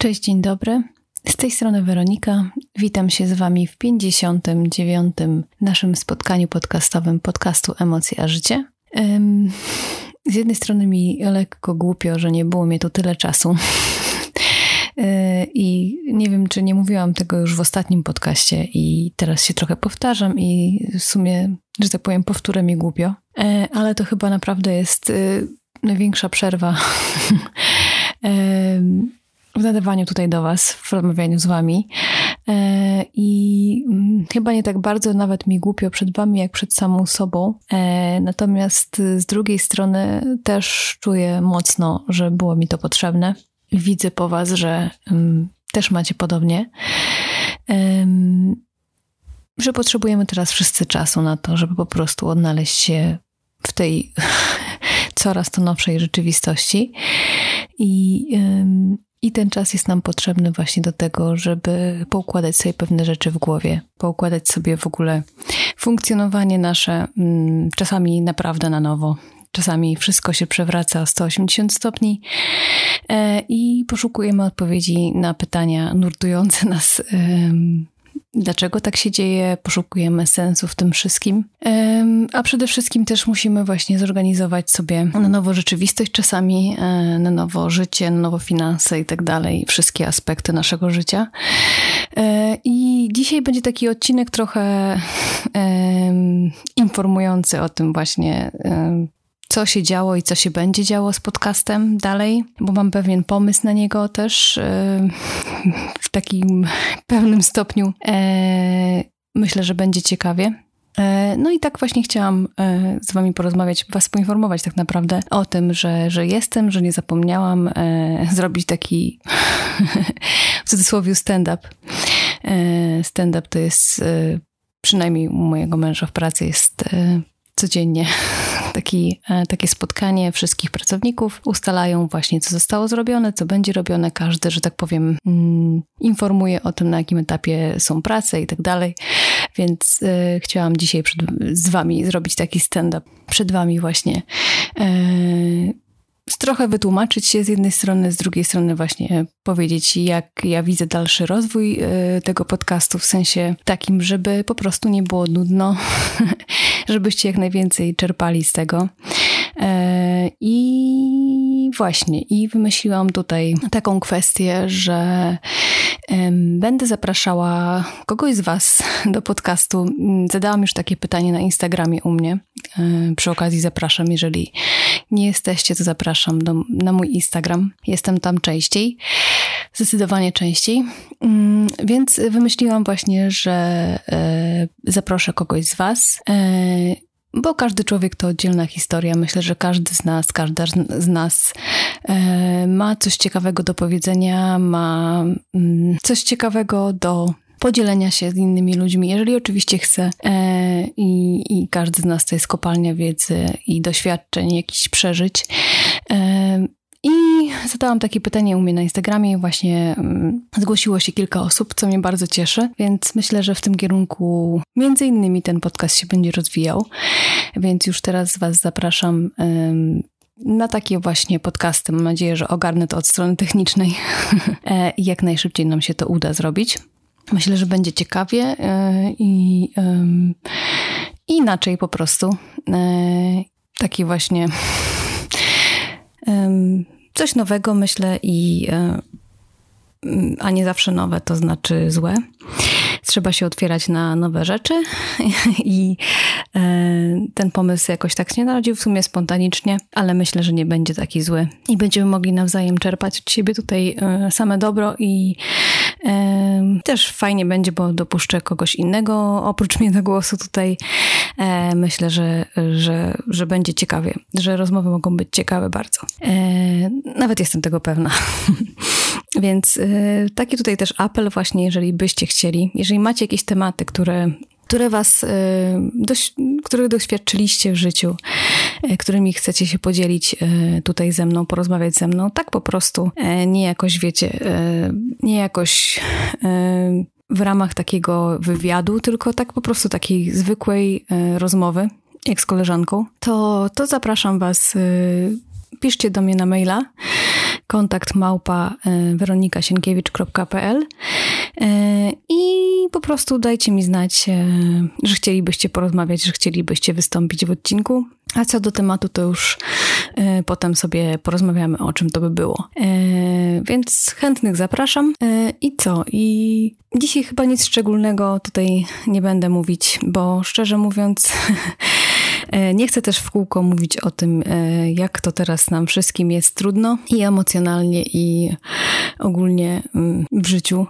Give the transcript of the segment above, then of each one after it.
Cześć, dzień dobry. Z tej strony Weronika. Witam się z Wami w 59. naszym spotkaniu podcastowym podcastu Emocje a Życie. Z jednej strony mi lekko głupio, że nie było mnie tu tyle czasu. E, I nie wiem, czy nie mówiłam tego już w ostatnim podcaście, i teraz się trochę powtarzam, i w sumie, że tak powiem, powtórę mi głupio, e, ale to chyba naprawdę jest e, największa przerwa w nadawaniu tutaj do Was, w rozmawianiu z Wami. E, I mm, chyba nie tak bardzo nawet mi głupio przed Wami, jak przed samą sobą. E, natomiast z drugiej strony też czuję mocno, że było mi to potrzebne. Widzę po Was, że mm, też macie podobnie. Że potrzebujemy teraz wszyscy czasu na to, żeby po prostu odnaleźć się w tej coraz to nowszej rzeczywistości. I i ten czas jest nam potrzebny właśnie do tego, żeby poukładać sobie pewne rzeczy w głowie, poukładać sobie w ogóle funkcjonowanie nasze, mm, czasami naprawdę na nowo. Czasami wszystko się przewraca o 180 stopni e, i poszukujemy odpowiedzi na pytania nurtujące nas dlaczego tak się dzieje, poszukujemy sensu w tym wszystkim. A przede wszystkim też musimy właśnie zorganizować sobie na nowo rzeczywistość czasami, e, na nowo życie, na nowo finanse i tak dalej, wszystkie aspekty naszego życia. E, I dzisiaj będzie taki odcinek trochę informujący o tym właśnie, co się działo i co się będzie działo z podcastem dalej, bo mam pewien pomysł na niego też e, w takim pewnym stopniu. E, myślę, że będzie ciekawie. E, no i tak właśnie chciałam z Wami porozmawiać, Was poinformować tak naprawdę o tym, że, że jestem, że nie zapomniałam zrobić taki w cudzysłowie stand-up. Stand-up to jest przynajmniej u mojego męża w pracy jest codziennie taki, e, takie spotkanie wszystkich pracowników. Ustalają właśnie, co zostało zrobione, co będzie robione. Każdy, że tak powiem, mm, informuje o tym, na jakim etapie są prace i tak dalej. Więc y, chciałam dzisiaj przed, z Wami zrobić taki stand-up przed Wami właśnie. Y, trochę wytłumaczyć się z jednej strony, z drugiej strony właśnie powiedzieć, jak ja widzę dalszy rozwój y, tego podcastu, w sensie takim, żeby po prostu nie było nudno, żebyście jak najwięcej czerpali z tego. E, I właśnie, i wymyśliłam tutaj taką kwestię, że Będę zapraszała kogoś z Was do podcastu. Zadałam już takie pytanie na Instagramie u mnie. E, przy okazji zapraszam, jeżeli nie jesteście, to zapraszam do, na mój Instagram. Jestem tam częściej, zdecydowanie częściej. Mm, więc wymyśliłam właśnie, że e, zaproszę kogoś z Was e, bo każdy człowiek to oddzielna historia. Myślę, że każdy z nas, każda z nas ma coś ciekawego do powiedzenia, ma mm, coś ciekawego do podzielenia się z innymi ludźmi, jeżeli oczywiście chce. E, i, I każdy z nas to jest kopalnia wiedzy i doświadczeń, jakichś przeżyć. E, i zadałam takie pytanie u mnie na Instagramie i właśnie mm, zgłosiło się kilka osób, co mnie bardzo cieszy, więc myślę, że w tym kierunku między innymi ten podcast się będzie rozwijał. Więc już teraz Was zapraszam na takie właśnie podcasty. Mam nadzieję, że ogarnę to od strony technicznej e, i jak najszybciej nam się to uda zrobić. Myślę, że będzie ciekawie e, i inaczej po prostu. E, taki właśnie coś nowego, myślę, i e, a nie zawsze nowe to znaczy złe. Trzeba się otwierać na nowe rzeczy i ten pomysł jakoś tak się narodził w sumie spontanicznie, ale myślę, że nie będzie taki zły i będziemy mogli nawzajem czerpać od siebie tutaj same dobro i też fajnie będzie, bo dopuszczę kogoś innego oprócz mnie do głosu tutaj. E, myślę, że, że, że będzie ciekawie, że rozmowy mogą być ciekawe bardzo. E, nawet jestem tego pewna. Więc e, taki tutaj też apel właśnie, jeżeli byście chcieli, jeżeli macie jakieś tematy, które które was, dość, których doświadczyliście w życiu, którymi chcecie się podzielić tutaj ze mną, porozmawiać ze mną, tak po prostu, nie jakoś wiecie, nie jakoś w ramach takiego wywiadu, tylko tak po prostu takiej zwykłej e, rozmowy, jak z koleżanką, to, to zapraszam Was, e, piszcie do mnie na maila kontakt małpa weronikasienkiewicz.pl i prostu dajcie mi znać, że chcielibyście porozmawiać, że chcielibyście wystąpić w odcinku. A co do tematu, to już y, potem sobie porozmawiamy, o czym to by było. Y, więc chętnych zapraszam. I co? I dzisiaj chyba nic szczególnego tutaj nie będę mówić, bo szczerze mówiąc, nie chcę też w kółko mówić o tym, jak to teraz nam wszystkim jest trudno i emocjonalnie, i ogólnie mm, w życiu.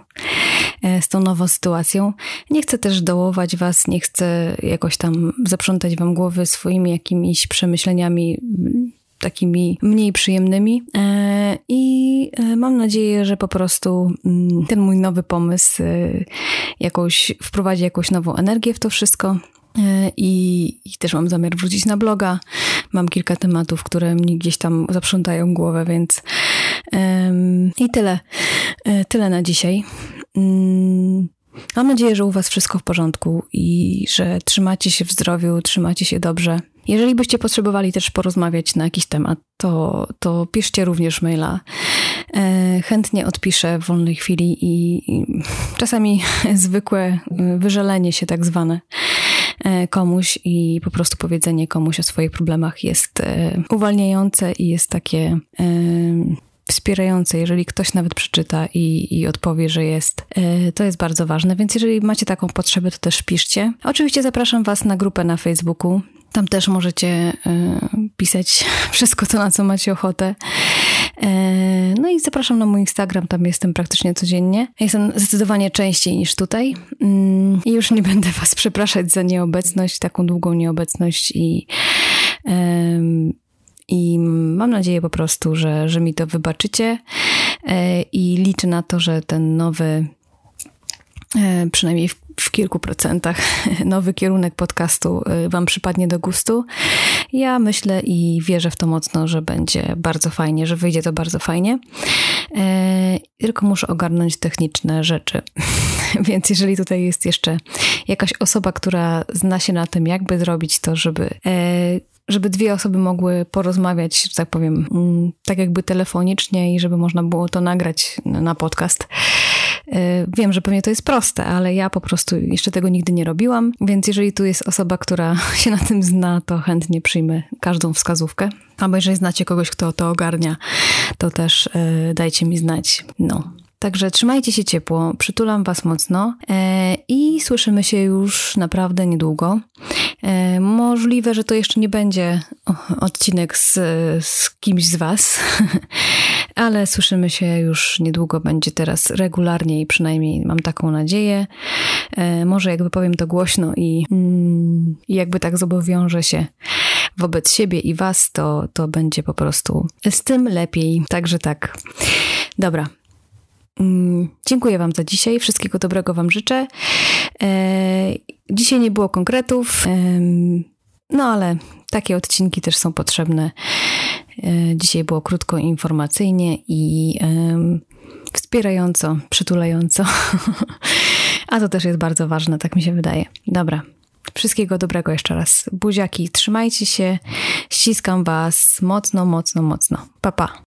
E, z tą nową sytuacją. Nie chcę też dołować was, nie chcę jakoś tam zaprzątać wam głowy swoimi jakimiś przemyśleniami mm, takimi mniej przyjemnymi. E, I e, mam nadzieję, że po prostu mm, ten mój nowy pomysł jakoś wprowadzi jakąś nową energię w to wszystko. I, I, też mam zamiar wrócić na bloga. Mam kilka tematów, które mi gdzieś tam zaprzątają głowę, więc i tyle. Tyle na dzisiaj. Mm, mam nadzieję, że u Was wszystko w porządku i że trzymacie się w zdrowiu, trzymacie się dobrze. Jeżeli byście potrzebowali też porozmawiać na jakiś temat, to, to piszcie również maila. E, chętnie odpiszę w wolnej chwili i, i czasami zwykłe e, wyżalenie się tak zwane e, komuś i po prostu powiedzenie komuś o swoich problemach jest uwalniające i jest takie wspierające, jeżeli ktoś nawet przeczyta i, i odpowie, że jest. E, to jest bardzo ważne, więc jeżeli macie taką potrzebę, to też piszcie. Oczywiście zapraszam Was na grupę na Facebooku. Tam też możecie e, pisać wszystko to, na co macie ochotę. E, no i zapraszam na mój Instagram, tam jestem praktycznie codziennie. Jestem zdecydowanie częściej niż tutaj. Mm, I już nie będę Was przepraszać za nieobecność, taką długą nieobecność i i mam nadzieję po prostu, że, że mi to wybaczycie e, i liczę na to, że ten nowy, e, przynajmniej w, w kilku procentach, nowy kierunek podcastu e, Wam przypadnie do gustu. Ja myślę i wierzę w to mocno, że będzie bardzo fajnie, że wyjdzie to bardzo fajnie. Tylko muszę ogarnąć techniczne rzeczy. Więc jeżeli tutaj jest jeszcze jakaś osoba, która zna się na tym, jakby zrobić to, żeby żeby dwie osoby mogły porozmawiać, że tak powiem, mm, tak jakby telefonicznie i żeby można było to nagrać na podcast. E, wiem, że pewnie to jest proste, ale ja po prostu jeszcze tego nigdy nie robiłam, więc jeżeli tu jest osoba, która się na tym zna, to chętnie przyjmę każdą wskazówkę. Albo jeżeli znacie kogoś, kto to ogarnia, to też e, dajcie mi znać. No, Także trzymajcie się ciepło, przytulam Was mocno e, i słyszymy się już naprawdę niedługo. E, możliwe, że to jeszcze nie będzie odcinek z, z kimś z Was, ale słyszymy się już niedługo, będzie teraz regularnie i przynajmniej mam taką nadzieję. E, może jakby powiem to głośno i, mm, i jakby tak zobowiążę się wobec siebie i Was, to, to będzie po prostu z tym lepiej. Także tak. Dobra, dziękuję Wam za dzisiaj. Wszystkiego dobrego Wam życzę. E, dzisiaj nie było konkretów, no ale takie odcinki też są potrzebne. E, dzisiaj było krótko informacyjnie i wspierająco, przytulająco. A to też jest bardzo ważne, tak mi się wydaje. Dobra. Wszystkiego dobrego jeszcze raz. Buziaki, trzymajcie się. Ściskam Was mocno, mocno, mocno. Pa, pa.